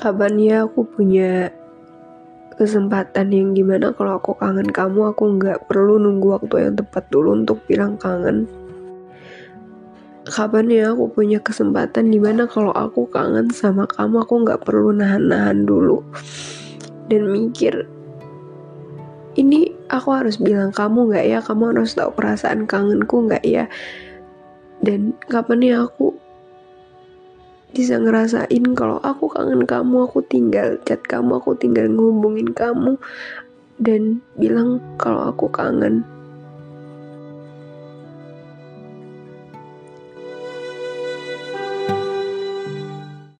Kapan ya aku punya kesempatan yang gimana? Kalau aku kangen kamu aku nggak perlu nunggu waktu yang tepat dulu untuk bilang kangen. Kapan ya aku punya kesempatan di mana kalau aku kangen sama kamu aku nggak perlu nahan-nahan dulu. Dan mikir ini aku harus bilang kamu nggak ya? Kamu harus tahu perasaan kangenku nggak ya? Dan kapan ya aku bisa ngerasain kalau aku kangen kamu aku tinggal chat kamu aku tinggal ngehubungin kamu dan bilang kalau aku kangen